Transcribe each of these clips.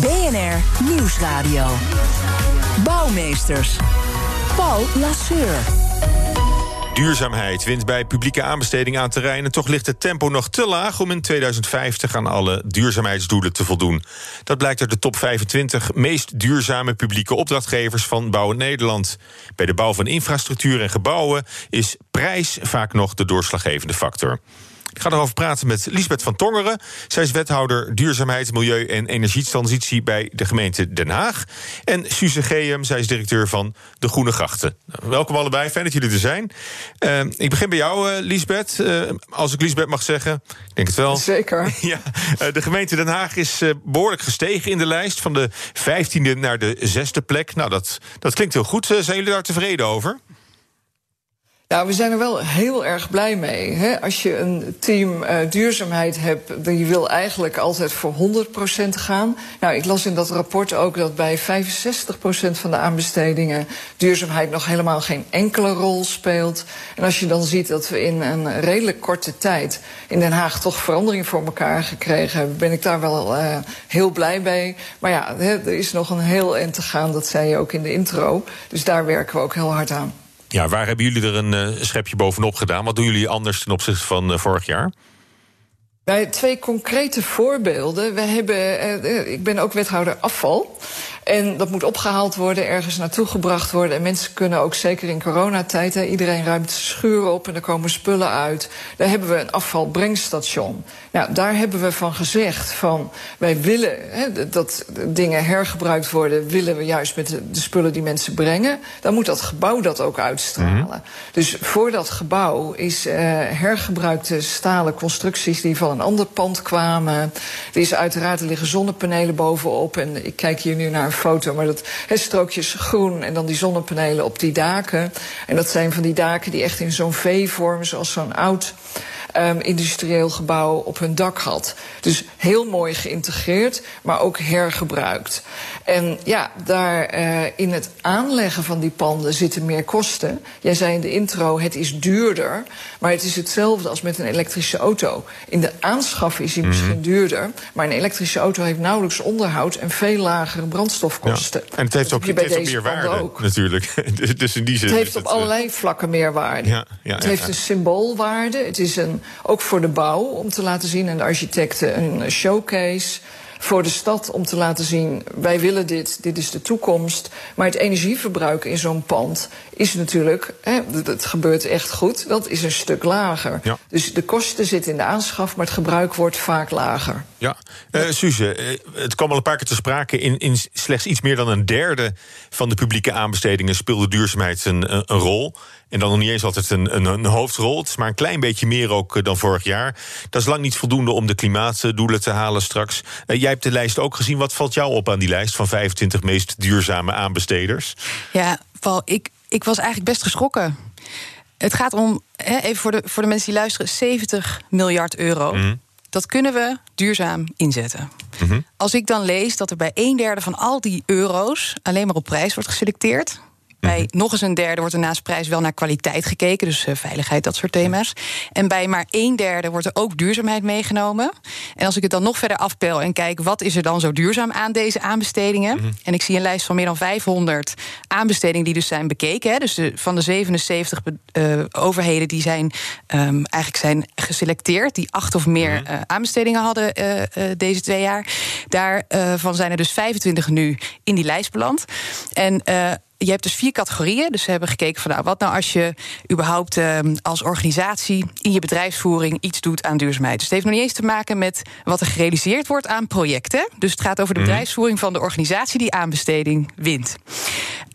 BNR Nieuwsradio. Bouwmeesters. Paul Lasseur. Duurzaamheid wint bij publieke aanbesteding aan terreinen. Toch ligt het tempo nog te laag om in 2050 aan alle duurzaamheidsdoelen te voldoen. Dat blijkt uit de top 25 meest duurzame publieke opdrachtgevers van Bouwen Nederland. Bij de bouw van infrastructuur en gebouwen is prijs vaak nog de doorslaggevende factor. Ik ga erover praten met Lisbeth van Tongeren. Zij is wethouder duurzaamheid, milieu en energietransitie bij de gemeente Den Haag. En Suze Geum, zij is directeur van de Groene Grachten. Welkom allebei, fijn dat jullie er zijn. Uh, ik begin bij jou, uh, Lisbeth. Uh, als ik Lisbeth mag zeggen, ik denk het wel. Zeker. ja, de gemeente Den Haag is behoorlijk gestegen in de lijst. Van de vijftiende naar de zesde plek. Nou, dat, dat klinkt heel goed. zijn jullie daar tevreden over? Nou, we zijn er wel heel erg blij mee. Hè? Als je een team uh, duurzaamheid hebt, je wil eigenlijk altijd voor 100% gaan. Nou, ik las in dat rapport ook dat bij 65% van de aanbestedingen duurzaamheid nog helemaal geen enkele rol speelt. En als je dan ziet dat we in een redelijk korte tijd in Den Haag toch verandering voor elkaar gekregen hebben, ben ik daar wel uh, heel blij mee. Maar ja, hè, er is nog een heel eind te gaan, dat zei je ook in de intro. Dus daar werken we ook heel hard aan. Ja, waar hebben jullie er een uh, schepje bovenop gedaan? Wat doen jullie anders ten opzichte van uh, vorig jaar? Bij twee concrete voorbeelden. We hebben, uh, ik ben ook wethouder afval. En dat moet opgehaald worden, ergens naartoe gebracht worden. En mensen kunnen ook zeker in coronatijd, hè, iedereen ruimt schuren op en er komen spullen uit. Daar hebben we een afvalbrengstation. Nou, daar hebben we van gezegd van wij willen hè, dat dingen hergebruikt worden, willen we juist met de, de, spullen die mensen brengen. Dan moet dat gebouw dat ook uitstralen. Mm -hmm. Dus voor dat gebouw is uh, hergebruikte stalen constructies die van een ander pand kwamen. Er is uiteraard, er liggen zonnepanelen bovenop. En ik kijk hier nu naar foto, maar dat he, strookjes groen en dan die zonnepanelen op die daken. En dat zijn van die daken die echt in zo'n V-vorm, zoals zo'n oud um, industrieel gebouw op hun dak had. Dus heel mooi geïntegreerd, maar ook hergebruikt. En ja, daar uh, in het aanleggen van die panden zitten meer kosten. Jij zei in de intro, het is duurder, maar het is hetzelfde als met een elektrische auto. In de aanschaf is hij mm -hmm. misschien duurder, maar een elektrische auto heeft nauwelijks onderhoud en veel lagere brandstofkosten. Ja. En het heeft ook, het heeft ook meer waarde, ook. natuurlijk. dus in die zin het heeft op het, allerlei vlakken meer waarde. Ja, ja, het heeft een symboolwaarde. Het is een, ook voor de bouw om te laten zien en de architecten een showcase voor de stad om te laten zien: wij willen dit, dit is de toekomst. Maar het energieverbruik in zo'n pand is natuurlijk, hè, het gebeurt echt goed, dat is een stuk lager. Ja. Dus de kosten zitten in de aanschaf, maar het gebruik wordt vaak lager. Ja, uh, Suze, uh, het kwam al een paar keer te sprake. In, in slechts iets meer dan een derde van de publieke aanbestedingen speelde duurzaamheid een, een, een rol. En dan nog niet eens altijd een, een, een, hoofdrol. Het is maar een klein beetje meer ook dan vorig jaar. Dat is lang niet voldoende om de klimaatdoelen te halen straks. Uh, jij hebt de lijst ook gezien. Wat valt jou op aan die lijst van 25 meest duurzame aanbesteders? Ja, Paul, ik, ik was eigenlijk best geschrokken. Het gaat om, hè, even voor de, voor de mensen die luisteren, 70 miljard euro. Mm. Dat kunnen we duurzaam inzetten. Mm -hmm. Als ik dan lees dat er bij een derde van al die euro's alleen maar op prijs wordt geselecteerd. Bij -hmm. nog eens een derde wordt er naast prijs wel naar kwaliteit gekeken, dus uh, veiligheid, dat soort thema's. En bij maar een derde wordt er ook duurzaamheid meegenomen. En als ik het dan nog verder afpel en kijk wat is er dan zo duurzaam aan deze aanbestedingen. Mm -hmm. En ik zie een lijst van meer dan 500 aanbestedingen die dus zijn bekeken. Hè. Dus de, van de 77 uh, overheden die zijn um, eigenlijk zijn geselecteerd, die acht of meer mm -hmm. uh, aanbestedingen hadden uh, deze twee jaar. Daarvan zijn er dus 25 nu in die lijst beland. En je hebt dus vier categorieën. Dus we hebben gekeken van nou, wat nou als je überhaupt uh, als organisatie in je bedrijfsvoering iets doet aan duurzaamheid. Dus het heeft nog niet eens te maken met wat er gerealiseerd wordt aan projecten. Dus het gaat over de bedrijfsvoering van de organisatie die aanbesteding wint.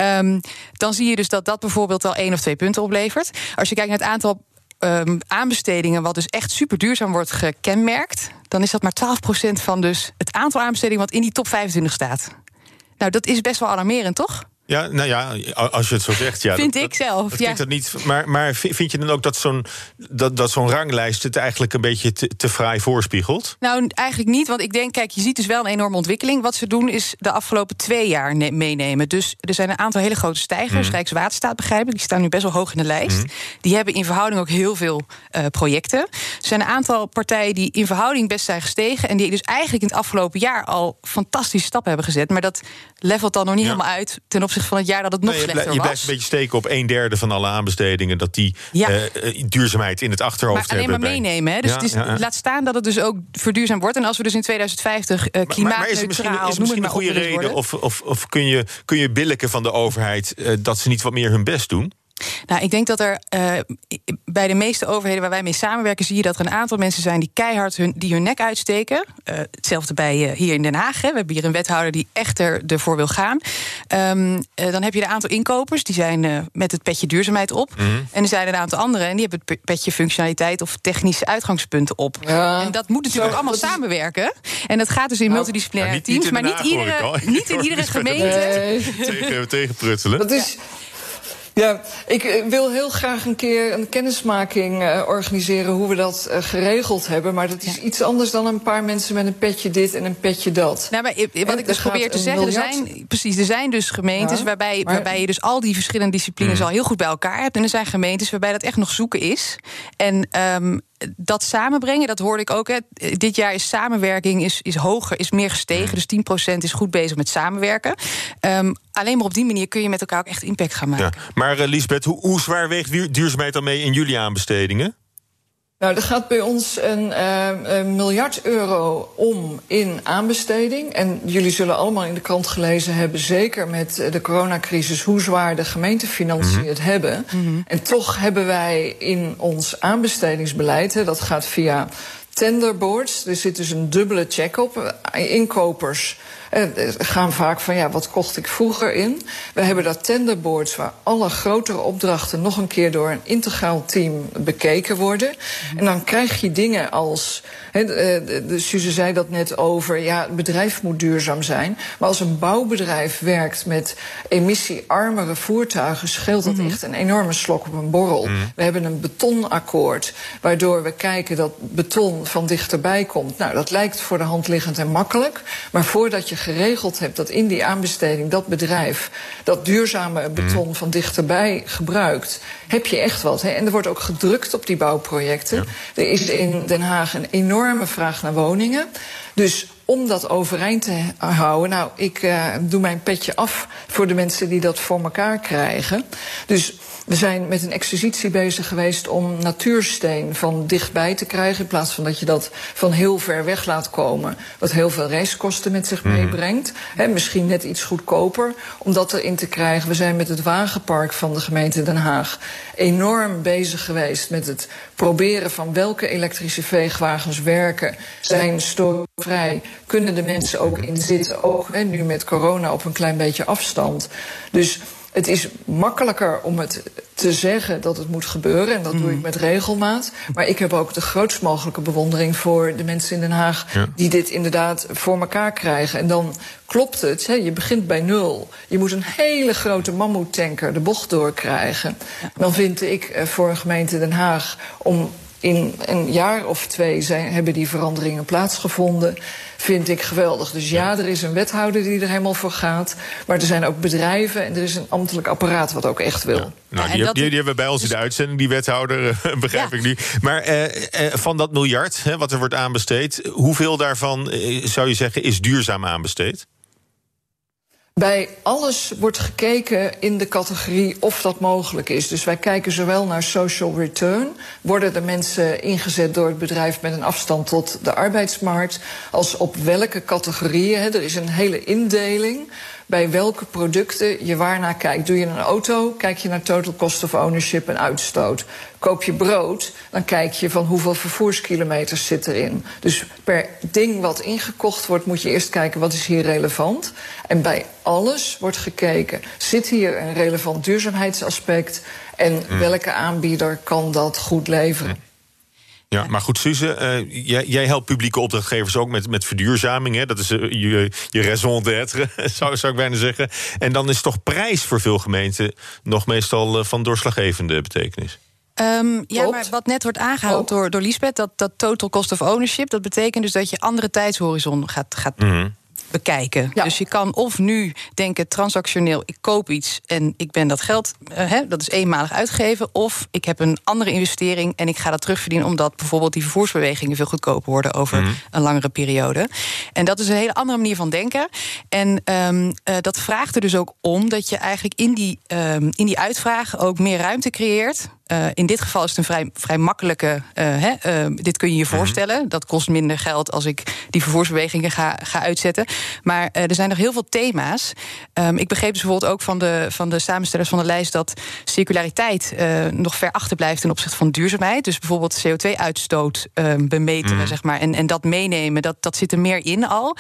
Um, dan zie je dus dat dat bijvoorbeeld al één of twee punten oplevert. Als je kijkt naar het aantal um, aanbestedingen, wat dus echt super duurzaam wordt gekenmerkt, dan is dat maar 12% van dus het aantal aanbestedingen wat in die top 25 staat. Nou, dat is best wel alarmerend, toch? Ja, nou ja, als je het zo zegt, ja. Vind dat, ik zelf, dat ja. dat niet. Maar, maar vind je dan ook dat zo'n dat, dat zo'n ranglijst het eigenlijk een beetje te, te fraai voorspiegelt? Nou, eigenlijk niet. Want ik denk, kijk, je ziet dus wel een enorme ontwikkeling. Wat ze doen is de afgelopen twee jaar ne- meenemen. Dus er zijn een aantal hele grote stijgers. Rijkswaterstaat begrijpen, die staan nu best wel hoog in de lijst. Die hebben in verhouding ook heel veel eh, projecten. Er zijn een aantal partijen die in verhouding best zijn gestegen. En die dus eigenlijk in het afgelopen jaar al fantastische stappen hebben gezet. Maar dat levelt dan nog niet Ja. helemaal uit ten opzichte van het jaar dat het nog Nee, je, slechter je was. blijft een beetje steken op een derde van alle aanbestedingen. Dat die Ja. eh, duurzaamheid in het achterhoofd Maar alleen maar hebben. bij- meenemen. Hè? Dus Ja, het is, ja, ja. laat staan dat het dus ook verduurzaam wordt. En als we dus in 2050 eh Maar- maar, maar is het misschien, klimaatneutraal... is het misschien een maar goede reden? Of, of, of kun, je, kun je van de overheid eh, dat ze niet wat meer hun best doen? Nou, ik denk dat er eh, bij de meeste overheden waar wij mee samenwerken, zie je dat er een aantal mensen zijn die keihard hun, die hun nek uitsteken. Eh, hetzelfde bij eh, hier in Den Haag. Hè. We hebben hier een wethouder die echt er, ervoor wil gaan. Ehm, eh, dan heb je een aantal inkopers die zijn eh, met het petje duurzaamheid op. Mhm. En er zijn een aantal anderen en die hebben het pe- petje functionaliteit of technische uitgangspunten op. Ja. En dat moet natuurlijk Zo, allemaal is- samenwerken. En dat gaat dus in Nou, multidisciplinaire Ja, niet- niet teams. in maar niet iedere, niet in iedere gemeente. Nee. Tegen, tegenpruttelen. Dat is. Ja, ik eh, wil heel graag een keer een kennismaking eh, organiseren hoe we dat eh, geregeld hebben. Maar dat is iets anders dan een paar mensen met een petje dit en een petje dat. Nou, maar wat En ik dus er probeer te zeggen, er zijn, precies, er zijn dus gemeentes Ja, waarbij, maar- waarbij je dus al die verschillende disciplines al heel goed bij elkaar hebt. En er zijn gemeentes waarbij dat echt nog zoeken is. En ehm, dat samenbrengen, dat hoorde ik ook. Hè. Dit jaar is samenwerking is, is hoger, is meer gestegen. Dus 10% is goed bezig met samenwerken. Ehm, alleen maar op die manier kun je met elkaar ook echt impact gaan maken. Ja. Maar uh, Lisbeth, hoe, hoe zwaar weegt duur- duurzaamheid dan mee in jullie aanbestedingen? Nou, er gaat bij ons een, eh, een miljard euro om in aanbesteding. En jullie zullen allemaal in de krant gelezen hebben, zeker met eh, de coronacrisis, hoe zwaar de gemeentefinanciën het hebben. En toch hebben wij in ons aanbestedingsbeleid, hè, dat gaat via tenderboards. Er zit dus een dubbele check op. Eh, Inkopers gaan vaak van ja, wat kocht ik vroeger in? We hebben daar tenderboards waar alle grotere opdrachten nog een keer door een integraal team bekeken worden. En dan krijg je dingen als. He, de, de, de Suze zei dat net over. Ja, het bedrijf moet duurzaam zijn. Maar als een bouwbedrijf werkt met emissiearmere voertuigen, scheelt dat echt een enorme slok op een borrel. We hebben een betonakkoord, waardoor we kijken dat beton van dichterbij komt. Nou, dat lijkt voor de hand liggend en makkelijk. Maar voordat je geregeld hebt dat in die aanbesteding dat bedrijf dat duurzame beton van dichterbij gebruikt, heb je echt wat. Hè? En er wordt ook gedrukt op die bouwprojecten. Er is in Den Haag een enorme vraag naar woningen. Dus om dat overeind te houden. Nou, ik uh, doe mijn petje af voor de mensen die dat voor elkaar krijgen. Dus we zijn met een exercitie bezig geweest om natuursteen van dichtbij te krijgen. In plaats van dat je dat van heel ver weg laat komen. Wat heel veel reiskosten met zich meebrengt. He, misschien net iets goedkoper om dat erin te krijgen. We zijn met het wagenpark van de gemeente Den Haag enorm bezig geweest met het proberen van welke elektrische veegwagens werken. Zijn stookvrij. Kunnen de mensen ook in zitten. Ook nu met corona op een klein beetje afstand. Dus het is makkelijker om het te zeggen dat het moet gebeuren. En dat doe ik met regelmaat. Maar ik heb ook de grootst mogelijke bewondering voor de mensen in Den Haag. Ja. die dit inderdaad voor elkaar krijgen. En dan klopt het. Hè, je begint bij nul. Je moet een hele grote mammoetanker de bocht doorkrijgen. Dan vind ik eh, voor een gemeente Den Haag om in een jaar of twee zijn, hebben die veranderingen plaatsgevonden. Vind ik geweldig. Dus ja, er is een wethouder die er helemaal voor gaat. Maar er zijn ook bedrijven en er is een ambtelijk apparaat wat ook echt wil. Ja. Nou, die, dat- die, die hebben we bij ons in de uitzending, die wethouder, eh, begrijp Ja. ik nu. Maar eh, eh, van dat miljard, hè, wat er wordt aanbesteed, hoeveel daarvan eh, zou je zeggen is duurzaam aanbesteed? Bij alles wordt gekeken in de categorie of dat mogelijk is. Dus wij kijken zowel naar social return. Worden de mensen ingezet door het bedrijf met een afstand tot de arbeidsmarkt? Als op welke categorieën? Er is een hele indeling bij welke producten je waarnaar kijkt. Doe je een auto, kijk je naar total cost of ownership en uitstoot. Koop je brood, dan kijk je van hoeveel vervoerskilometers zit erin. Dus per ding wat ingekocht wordt, moet je eerst kijken wat is hier relevant. En bij alles wordt gekeken, zit hier een relevant duurzaamheidsaspect... en welke aanbieder kan dat goed leveren? Ja, maar goed, Suze, eh, jij, jij, helpt publieke opdrachtgevers ook met, met verduurzaming. Hè? Dat is uh, je, je raison d'être, zou, zou ik bijna zeggen. En dan is toch prijs voor veel gemeenten nog meestal van doorslaggevende betekenis. Um, ja, maar wat net wordt aangehaald oh. door, door Lisbeth, dat, dat total cost of ownership, dat betekent dus dat je andere tijdshorizon gaat, gaat mm bekijken. Dus je kan of nu denken transactioneel, ik koop iets en ik ben dat geld, uh, dat is eenmalig uitgeven. Of ik heb een andere investering en ik ga dat terugverdienen omdat bijvoorbeeld die vervoersbewegingen veel goedkoper worden over mhm. een langere periode. En dat is een hele andere manier van denken. En um, uh, dat vraagt er dus ook om dat je eigenlijk in die, um, in die uitvraag ook meer ruimte creëert uh, in dit geval is het een vrij, vrij makkelijke. Uh, hè, uh, dit kun je je mhm. voorstellen. Dat kost minder geld als ik die vervoersbewegingen ga, ga uitzetten. Maar er zijn nog heel veel thema's. Um, ik begreep dus bijvoorbeeld ook van de, van de samenstellers van de lijst dat circulariteit nog ver achterblijft ten opzichte van duurzaamheid. Dus bijvoorbeeld CO2-uitstoot ehm, bemeten, mm. zeg maar. En, en dat meenemen, dat, dat zit er meer in al.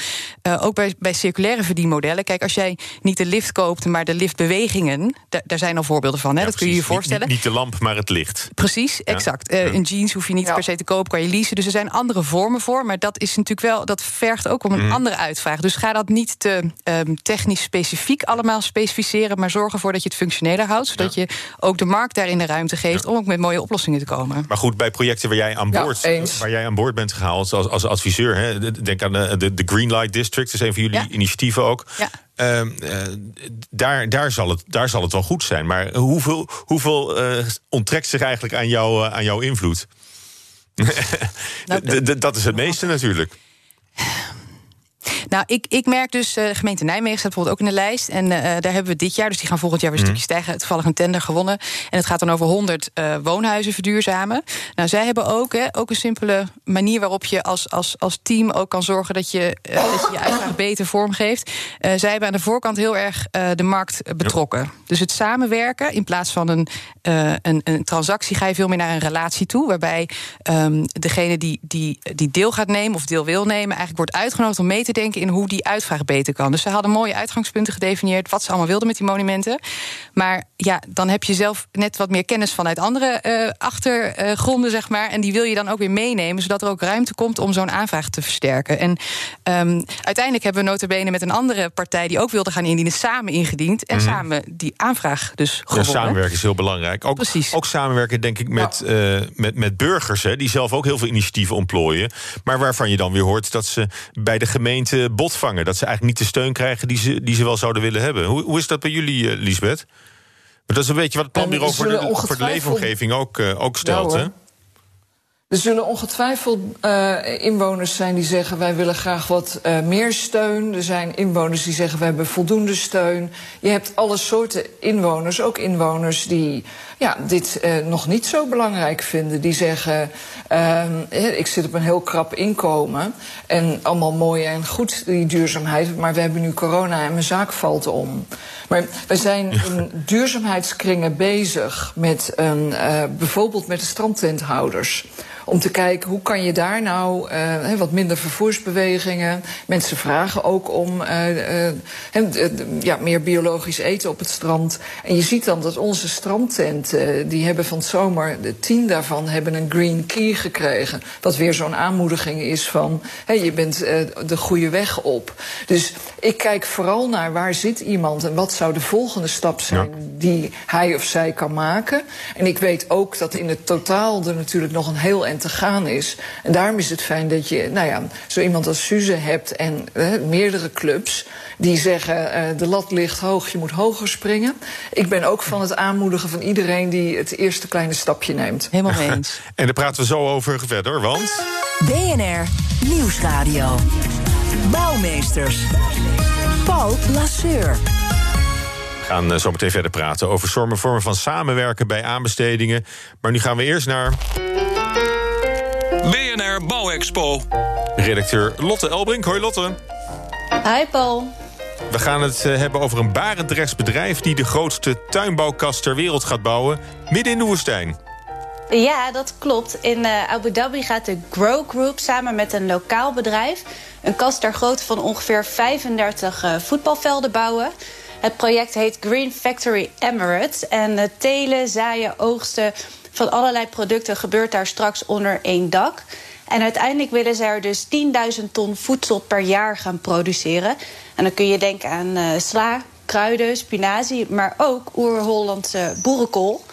ook bij, bij circulaire verdienmodellen. Kijk, als jij niet de lift koopt, maar de liftbewegingen, daar zijn al voorbeelden van. Hè, ja, dat kun je je voorstellen. Niet, niet de lamp, maar het licht. Precies, exact. Uh, een jeans hoef je niet per se te kopen, kan je leasen. Dus er zijn andere vormen voor. Maar dat is natuurlijk wel, dat vergt ook om een mhm. andere uitvraag. Dus ga dat niet te um, technisch specifiek allemaal specificeren, maar zorg ervoor dat je het functioneler houdt. Zodat je ook de markt daarin de ruimte geeft om ook met mooie oplossingen te komen. Maar goed, bij projecten waar jij aan boord, waar jij aan boord bent gehaald als, als adviseur, hè, denk aan de, de, de Green Light District, dat is een van jullie initiatieven ook. Ja. Uh, daar, daar, zal het, daar zal het wel goed zijn. Maar hoeveel, hoeveel uh, onttrekt zich eigenlijk aan, jou, uh, aan jouw invloed? nou, dat is het meeste natuurlijk. Nou, ik, ik merk dus, uh, de gemeente Nijmegen staat bijvoorbeeld ook in de lijst. En uh, daar hebben we dit jaar, dus die gaan volgend jaar weer een mhm. stukje stijgen. Toevallig een tender gewonnen. En het gaat dan over 100 uh, woonhuizen verduurzamen. Nou, zij hebben ook, hè, ook een simpele manier waarop je als, als, als team ook kan zorgen dat je dat je, je uitvraag beter vormgeeft. zij hebben aan de voorkant heel erg de markt betrokken. Dus het samenwerken in plaats van een, een, een, transactie ga je veel meer naar een relatie toe. Waarbij um, degene die, die, die deel gaat nemen of deel wil nemen, eigenlijk wordt uitgenodigd om mee te denken in hoe die uitvraag beter kan. Dus ze hadden mooie uitgangspunten gedefinieerd, wat ze allemaal wilden met die monumenten. Maar ja, dan heb je zelf net wat meer kennis vanuit andere uh, achtergronden, zeg maar. En die wil je dan ook weer meenemen, zodat er ook ruimte komt om zo'n aanvraag te versterken. En um, uiteindelijk hebben we notabene met een andere partij die ook wilde gaan indienen, samen ingediend. En mm. samen die aanvraag dus gewonnen. Ja, samenwerken is heel belangrijk. Ook, Precies. ook samenwerken, denk ik, met, uh, met, met burgers, hè, die zelf ook heel veel initiatieven ontplooien. Maar waarvan je dan weer hoort dat ze bij de gemeente botvangen. Dat ze eigenlijk niet de steun krijgen die ze, die ze wel zouden willen hebben. Hoe, hoe is dat bij jullie, uh, Lisbeth? Maar dat is een beetje wat het planbureau voor de, voor de leefomgeving ook, uh, ook stelt. Hè? Er zullen ongetwijfeld uh, inwoners zijn die zeggen: wij willen graag wat uh, meer steun. Er zijn inwoners die zeggen: we hebben voldoende steun. Je hebt alle soorten inwoners, ook inwoners die ja, dit uh, nog niet zo belangrijk vinden. Die zeggen: ik zit op een heel krap inkomen. En allemaal mooi en goed, die duurzaamheid. Maar we hebben nu corona en mijn zaak valt om. Maar we zijn in duurzaamheidskringen bezig met een, bijvoorbeeld met de strandtenthouders. Om te kijken hoe kan je daar nou uh, wat minder vervoersbewegingen. Mensen vragen ook om ja, meer biologisch eten op het strand. En je ziet dan dat onze strandtenten, die hebben van het zomer, de tien daarvan hebben een green key gekregen. Wat weer zo'n aanmoediging is van hey, je bent de goede weg op. Dus ik kijk vooral naar waar zit iemand en wat zou de volgende stap zijn ja. die hij of zij kan maken. En ik weet ook dat in het totaal er natuurlijk nog een heel te gaan is. En daarom is het fijn dat je nou ja, zo iemand als Suze hebt en uh, meerdere clubs die zeggen uh, de lat ligt hoog, je moet hoger springen. Ik ben ook van het aanmoedigen van iedereen die het eerste kleine stapje neemt. Helemaal mee eens. en daar praten we zo over verder, want... BNR Nieuwsradio. Bouwmeesters. Paul Lasseur. We gaan uh, zo meteen verder praten over vormen van samenwerken bij aanbestedingen. Maar nu gaan we eerst naar. BNR Bouwexpo. Redacteur Lotte Elbrink. Hoi Lotte. Hi Paul. We gaan het eh, hebben over een Barendrechts bedrijf... die de grootste tuinbouwkast ter wereld gaat bouwen... midden in de woestijn. Ja, dat klopt. In uh, Abu Dhabi gaat de Grow Group samen met een lokaal bedrijf... een kast ter grootte van ongeveer 35 uh, voetbalvelden bouwen. Het project heet Green Factory Emirates. En uh, telen, zaaien, oogsten van allerlei producten gebeurt daar straks onder één dak. En uiteindelijk willen ze er dus 10.000 ton voedsel per jaar gaan produceren. En dan kun je denken aan uh, sla, kruiden, spinazie, maar ook oer-Hollandse boerenkool.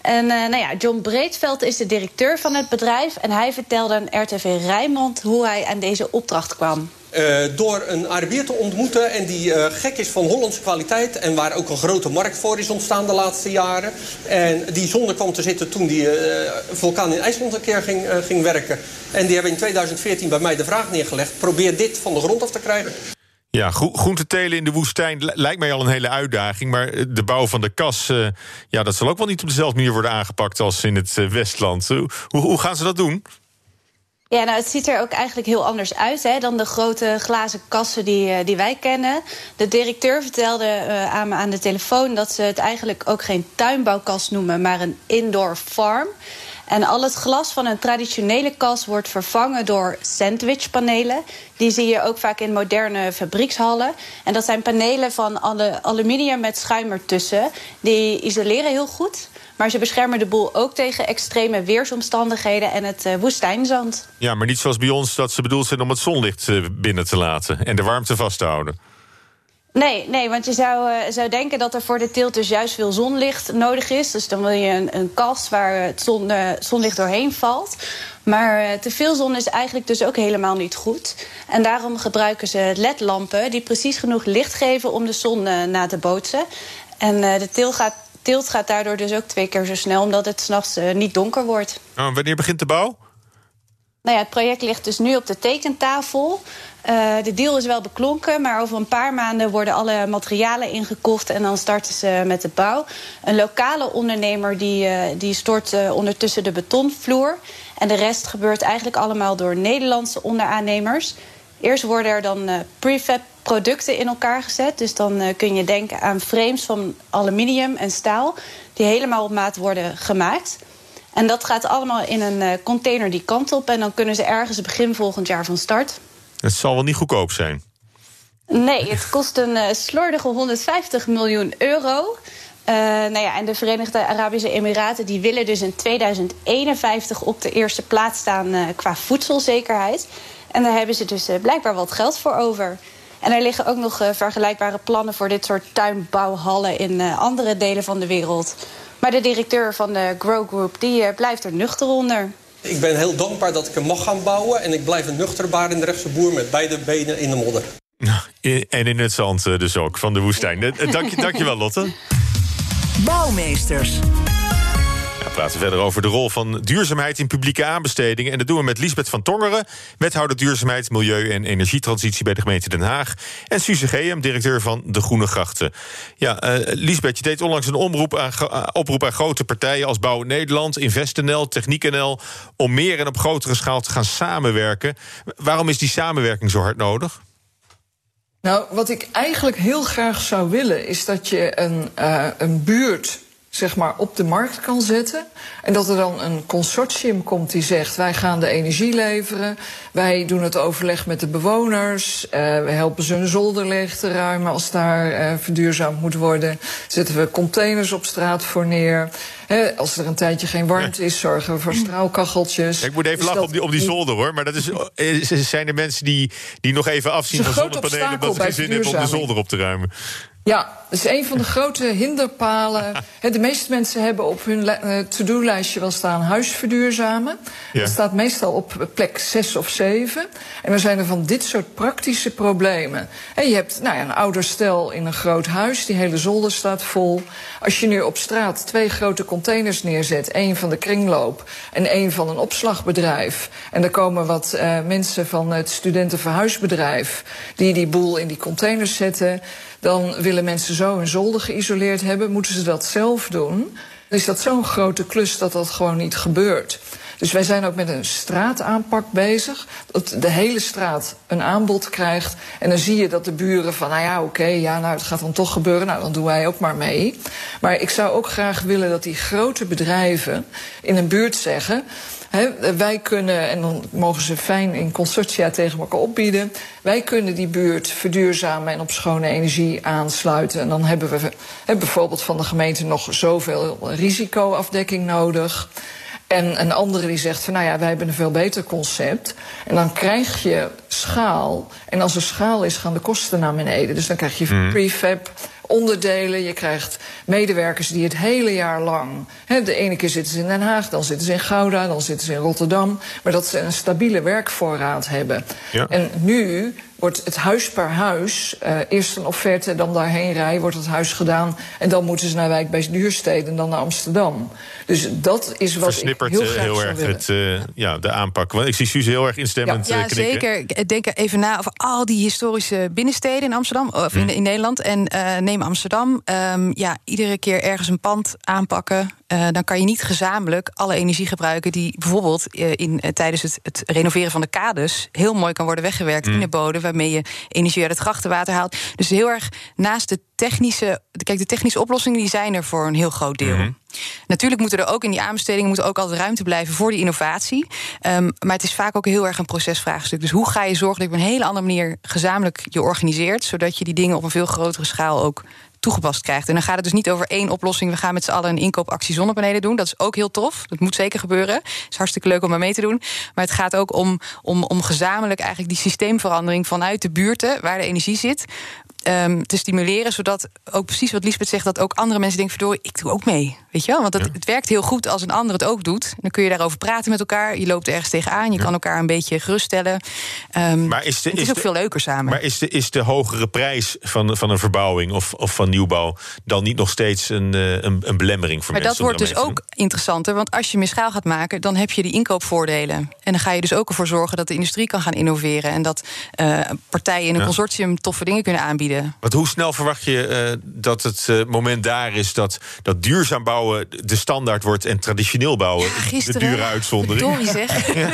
En uh, nou ja, John Breedveld is de directeur van het bedrijf. En hij vertelde aan RTV Rijnmond hoe hij aan deze opdracht kwam. Uh, door een Arabier te ontmoeten en die uh, gek is van Hollandse kwaliteit... en waar ook een grote markt voor is ontstaan de laatste jaren. En die zonder kwam te zitten toen die uh, vulkaan in IJsland een keer ging, ging werken. En die hebben in 2014 bij mij de vraag neergelegd... probeer dit van de grond af te krijgen. Ja, groente telen in de woestijn lijkt mij al een hele uitdaging. Maar de bouw van de kas, ja, dat zal ook wel niet op dezelfde manier worden aangepakt als in het Westland. Hoe, gaan ze dat doen? Ja, nou, het ziet er ook eigenlijk heel anders uit hè, dan de grote glazen kassen die, die wij kennen. De directeur vertelde uh, aan me aan de telefoon dat ze het eigenlijk ook geen tuinbouwkas noemen, maar een indoor farm. En al het glas van een traditionele kas wordt vervangen door sandwichpanelen. Die zie je ook vaak in moderne fabriekshallen. En dat zijn panelen van aluminium met schuim ertussen. Die isoleren heel goed. Maar ze beschermen de boel ook tegen extreme weersomstandigheden en het uh, woestijnzand. Ja, maar niet zoals bij ons dat ze bedoeld zijn om het zonlicht uh, binnen te laten en de warmte vast te houden. Nee, nee, want je zou, uh, zou denken dat er voor de teelt dus juist veel zonlicht nodig is. Dus dan wil je een, een kast waar het zon, uh, zonlicht doorheen valt. Maar uh, te veel zon is eigenlijk dus ook helemaal niet goed. En daarom gebruiken ze ledlampen die precies genoeg licht geven om de zon na te bootsen. En de teelt gaat, gaat daardoor dus ook twee keer zo snel, omdat het s'nachts niet donker wordt. Oh, wanneer begint de bouw? Nou ja, het project ligt dus nu op de tekentafel. Uh, de deal is wel beklonken, maar over een paar maanden worden alle materialen ingekocht en dan starten ze met de bouw. Een lokale ondernemer die, uh, die stort uh, ondertussen de betonvloer. En de rest gebeurt eigenlijk allemaal door Nederlandse onderaannemers. Eerst worden er dan prefab producten in elkaar gezet. Dus dan kun je denken aan frames van aluminium en staal die helemaal op maat worden gemaakt. En dat gaat allemaal in een container die kant op. En dan kunnen ze ergens begin volgend jaar van start. Het zal wel niet goedkoop zijn. Nee, het kost een uh, slordige 150 miljoen euro. Uh, nou ja, en de Verenigde Arabische Emiraten die willen dus in 2051 op de eerste plaats staan uh, qua voedselzekerheid. En daar hebben ze dus blijkbaar wat geld voor over. En er liggen ook nog vergelijkbare plannen voor dit soort tuinbouwhallen in andere delen van de wereld. Maar de directeur van de Grow Group die blijft er nuchter onder. Ik ben heel dankbaar dat ik hem mag gaan bouwen. En ik blijf een nuchter de rechtse boer met beide benen in de modder. En in het zand eh, dus ook, van de woestijn. Eh, dank je wel, Lotte. Bouwmeesters. Praten verder over de rol van duurzaamheid in publieke aanbestedingen. En dat doen we met Liesbeth van Tongeren, wethouder duurzaamheid, milieu en energietransitie bij de gemeente Den Haag. En Suze Geem, directeur van de Groene Grachten. Ja, uh, Liesbeth, je deed onlangs een oproep aan, uh, oproep aan grote partijen als Bouw Nederland, InvestNL, TechniekNL, om meer en op grotere schaal te gaan samenwerken. Waarom is die samenwerking zo hard nodig? Nou, wat ik eigenlijk heel graag zou willen, is dat je een, uh, een buurt zeg maar, op de markt kan zetten. En dat er dan een consortium komt die zegt: wij gaan de energie leveren. Wij doen het overleg met de bewoners. Uh, we helpen ze hun zolder leeg te ruimen als daar uh, verduurzaamd moet worden. Zetten we containers op straat voor neer. He, als er een tijdje geen warmte is, zorgen we voor straalkacheltjes. Ik moet even lachen op die, op die zolder hoor. Maar dat is, zijn er mensen die, die nog even afzien van zonnepanelen. omdat ze geen zin hebben om de zolder op te ruimen. Ja, dat is een van de grote hinderpalen. De meeste mensen hebben op hun eh, to-do-lijstje wel staan huis verduurzamen. Ja. Dat staat meestal op plek 6 of 7. En dan zijn er van dit soort praktische problemen. En je hebt nou ja, een ouder stel in een groot huis, die hele zolder staat vol. Als je nu op straat twee grote containers neerzet, één van de kringloop en één van een opslagbedrijf. En er komen wat uh, mensen van het studentenverhuisbedrijf die die boel in die containers zetten dan willen mensen zo hun zolder geïsoleerd hebben. Moeten ze dat zelf doen? Dan is dat zo'n grote klus dat dat gewoon niet gebeurt. Dus wij zijn ook met een straataanpak bezig. Dat de hele straat een aanbod krijgt. En dan zie je dat de buren van, nou ja, oké, ja, nou, het gaat dan toch gebeuren. Nou, dan doen wij ook maar mee. Maar ik zou ook graag willen dat die grote bedrijven in een buurt zeggen wij kunnen, en dan mogen ze fijn in consortia tegen elkaar opbieden. Wij kunnen die buurt verduurzamen en op schone energie aansluiten. En dan hebben we bijvoorbeeld van de gemeente nog zoveel risicoafdekking nodig. En een andere die zegt van nou ja, wij hebben een veel beter concept. En dan krijg je schaal. En als er schaal is, gaan de kosten naar beneden. Dus dan krijg je mm. prefab onderdelen. Je krijgt medewerkers die het hele jaar lang. Hè, de ene keer zitten ze in Den Haag, dan zitten ze in Gouda, dan zitten ze in Rotterdam. Maar dat ze een stabiele werkvoorraad hebben. Ja. En nu wordt het huis per huis, uh, eerst een offerte, dan daarheen rijden, wordt het huis gedaan. En dan moeten ze naar Wijk bij Duurstede en dan naar Amsterdam. Dus dat is wat Versnippert ik heel, graag heel erg het, uh, ja, de aanpak. Want ik zie Suze heel erg instemmend ja, ja, zeker. Denk even na over al die historische binnensteden in Amsterdam, of in, in Nederland. En uh, neem Amsterdam. Um, ja, iedere keer ergens een pand aanpakken. Uh, dan kan je niet gezamenlijk alle energie gebruiken die bijvoorbeeld in, tijdens het, het, renoveren van de kades heel mooi kan worden weggewerkt mm. in de bodem, waarmee je energie uit het grachtenwater haalt. Dus heel erg naast de technische. Kijk, de technische oplossingen die zijn er voor een heel groot deel. Mm Natuurlijk moeten er ook in die aanbestedingen moet ook altijd ruimte blijven voor die innovatie. Um, maar het is vaak ook heel erg een procesvraagstuk. Dus hoe ga je zorgen dat je op een hele andere manier gezamenlijk je organiseert, zodat je die dingen op een veel grotere schaal ook toegepast krijgt. En dan gaat het dus niet over één oplossing. We gaan met z'n allen een inkoopactie zonnepanelen doen. Dat is ook heel tof. Dat moet zeker gebeuren. Het is hartstikke leuk om maar mee te doen. Maar het gaat ook om, om, om gezamenlijk eigenlijk die systeemverandering vanuit de buurten waar de energie zit. Um, te stimuleren, zodat ook precies wat Lisbeth zegt, dat ook andere mensen denken: verdorie, ik doe ook mee. Weet je wel? Want het, het, werkt heel goed als een ander het ook doet. Dan kun je daarover praten met elkaar. Je loopt ergens tegenaan. Je kan elkaar een beetje geruststellen. Um, maar is de, het is, ook veel leuker samen. Maar is de, is de hogere prijs van, van een verbouwing of, of van nieuwbouw dan niet nog steeds een, eh, een, een belemmering voor maar mensen? Maar dat wordt dus ook interessanter. Want als je meer schaal gaat maken, dan heb je die inkoopvoordelen. En dan ga je dus ook ervoor zorgen dat de industrie kan gaan innoveren. En dat uh, partijen in een consortium toffe dingen kunnen aanbieden. Want hoe snel verwacht je uh, dat het uh, moment daar is dat, dat duurzaam bouwen de standaard wordt en traditioneel bouwen ja, gisteren, de dure uitzondering? Sorry zeg. ja.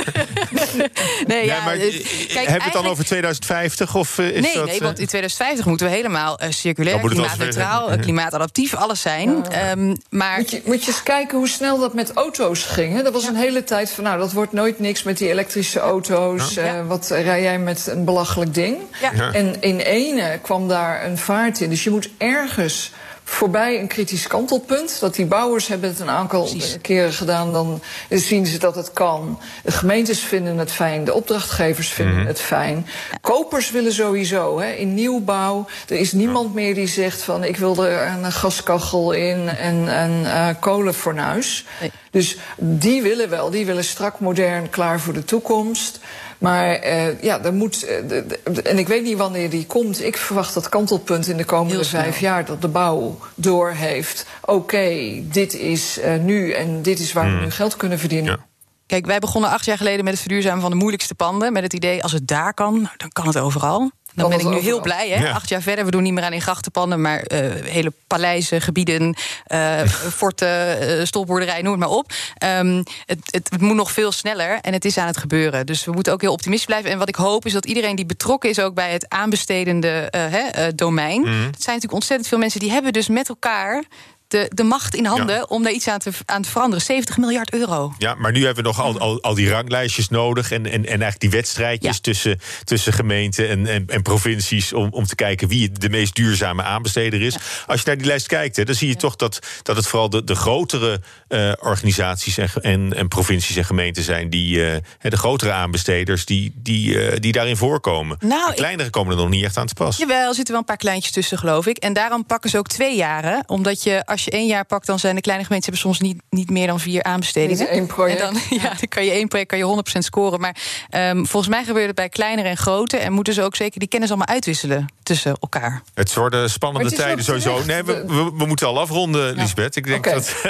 nee, ja, maar, kijk, hebben we het dan over 2050? Of, uh, is nee, dat, nee, want in 2050 moeten we helemaal circulair, klimaatneutraal, klimaatadaptief, alles zijn. Ja. Um, maar... Moet je, moet je eens kijken hoe snel dat met auto's ging. Hè? Dat was een hele tijd van, nou, dat wordt nooit niks met die elektrische auto's. wat rij jij met een belachelijk ding? En in ene kwam daar een vaart in. Dus je moet ergens voorbij een kritisch kantelpunt. Dat die bouwers hebben het een aantal Precies. keren gedaan. Dan zien ze dat het kan. De gemeentes vinden het fijn. De opdrachtgevers vinden mm -hmm. het fijn. Kopers willen sowieso. Hè, in nieuwbouw. Er is niemand meer die zegt van ik wil er een gaskachel in en een uh, kolenfornuis. Nee. Dus die willen wel. Die willen strak, modern, klaar voor de toekomst. Maar uh, ja, er moet. Uh, en ik weet niet wanneer die komt. Ik verwacht dat kantelpunt in de komende vijf jaar dat de bouw doorheeft. Oké, okay, dit is uh, nu en dit is waar hmm. we nu geld kunnen verdienen. Ja. Kijk, wij begonnen acht jaar geleden met het verduurzamen van de moeilijkste panden. Met het idee, als het daar kan, dan kan het overal. Dan ben ik nu heel blij. Hè? Acht jaar verder, we doen niet meer aan in grachtenpanden, maar uh, hele paleizen, gebieden, uh, forten, uh, stolboerderij, noem het maar op. Um, het, het, het, moet nog veel sneller en het is aan het gebeuren. Dus we moeten ook heel optimistisch blijven. En wat ik hoop is dat iedereen die betrokken is ook bij het aanbestedende domein. Mm. Dat zijn natuurlijk ontzettend veel mensen die hebben dus met elkaar de, de macht in handen ja. om daar iets aan te, aan te veranderen. 70 miljard euro. Ja, maar nu hebben we nog al, al, al die ranglijstjes nodig. En, en, en eigenlijk die wedstrijdjes ja. tussen, tussen gemeenten en, en, en, provincies. Om, om te kijken wie de meest duurzame aanbesteder is. Ja. Als je naar die lijst kijkt, hè, dan zie je toch dat, dat het vooral de, de grotere uh, organisaties en, en, en, provincies en gemeenten zijn. Die, uh, de grotere aanbesteders die, die, uh, die daarin voorkomen. Nou, de kleinere ik... komen er nog niet echt aan te pas. Jawel, er zitten wel een paar kleintjes tussen, geloof ik. En daarom pakken ze ook twee jaren. Omdat je als je één jaar pakt, dan zijn de kleine gemeenten hebben soms niet, niet meer dan vier aanbestedingen. één project. En dan, ja, dan kan je één project kan je 100% scoren. Maar um, volgens mij gebeurt het bij kleinere en grote. En moeten ze ook zeker die kennis allemaal uitwisselen tussen elkaar. Het worden spannende tijden sowieso. Nee, we, we, we, moeten al afronden, ja. Lisbeth. Ik denk okay. dat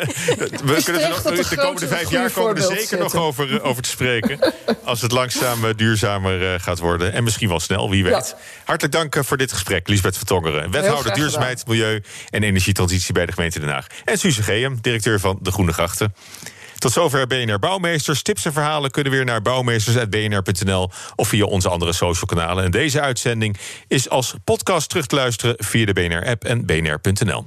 we kunnen er nog, de komende vijf jaar komen er zeker nog over, over te spreken. als het langzaam duurzamer uh, gaat worden. En misschien wel snel, wie weet. Ja. Hartelijk dank voor dit gesprek, Lisbeth van Tongeren. Wethouder duurzaamheid, milieu en energietransitie bij de gemeente En Suze Geem, directeur van De Groene Grachten. Tot zover BNR Bouwmeesters. Tips en verhalen kunnen weer naar bouwmeesters.bnr.nl of via onze andere social kanalen. En deze uitzending is als podcast terug te luisteren via de BNR-app en bnr.nl.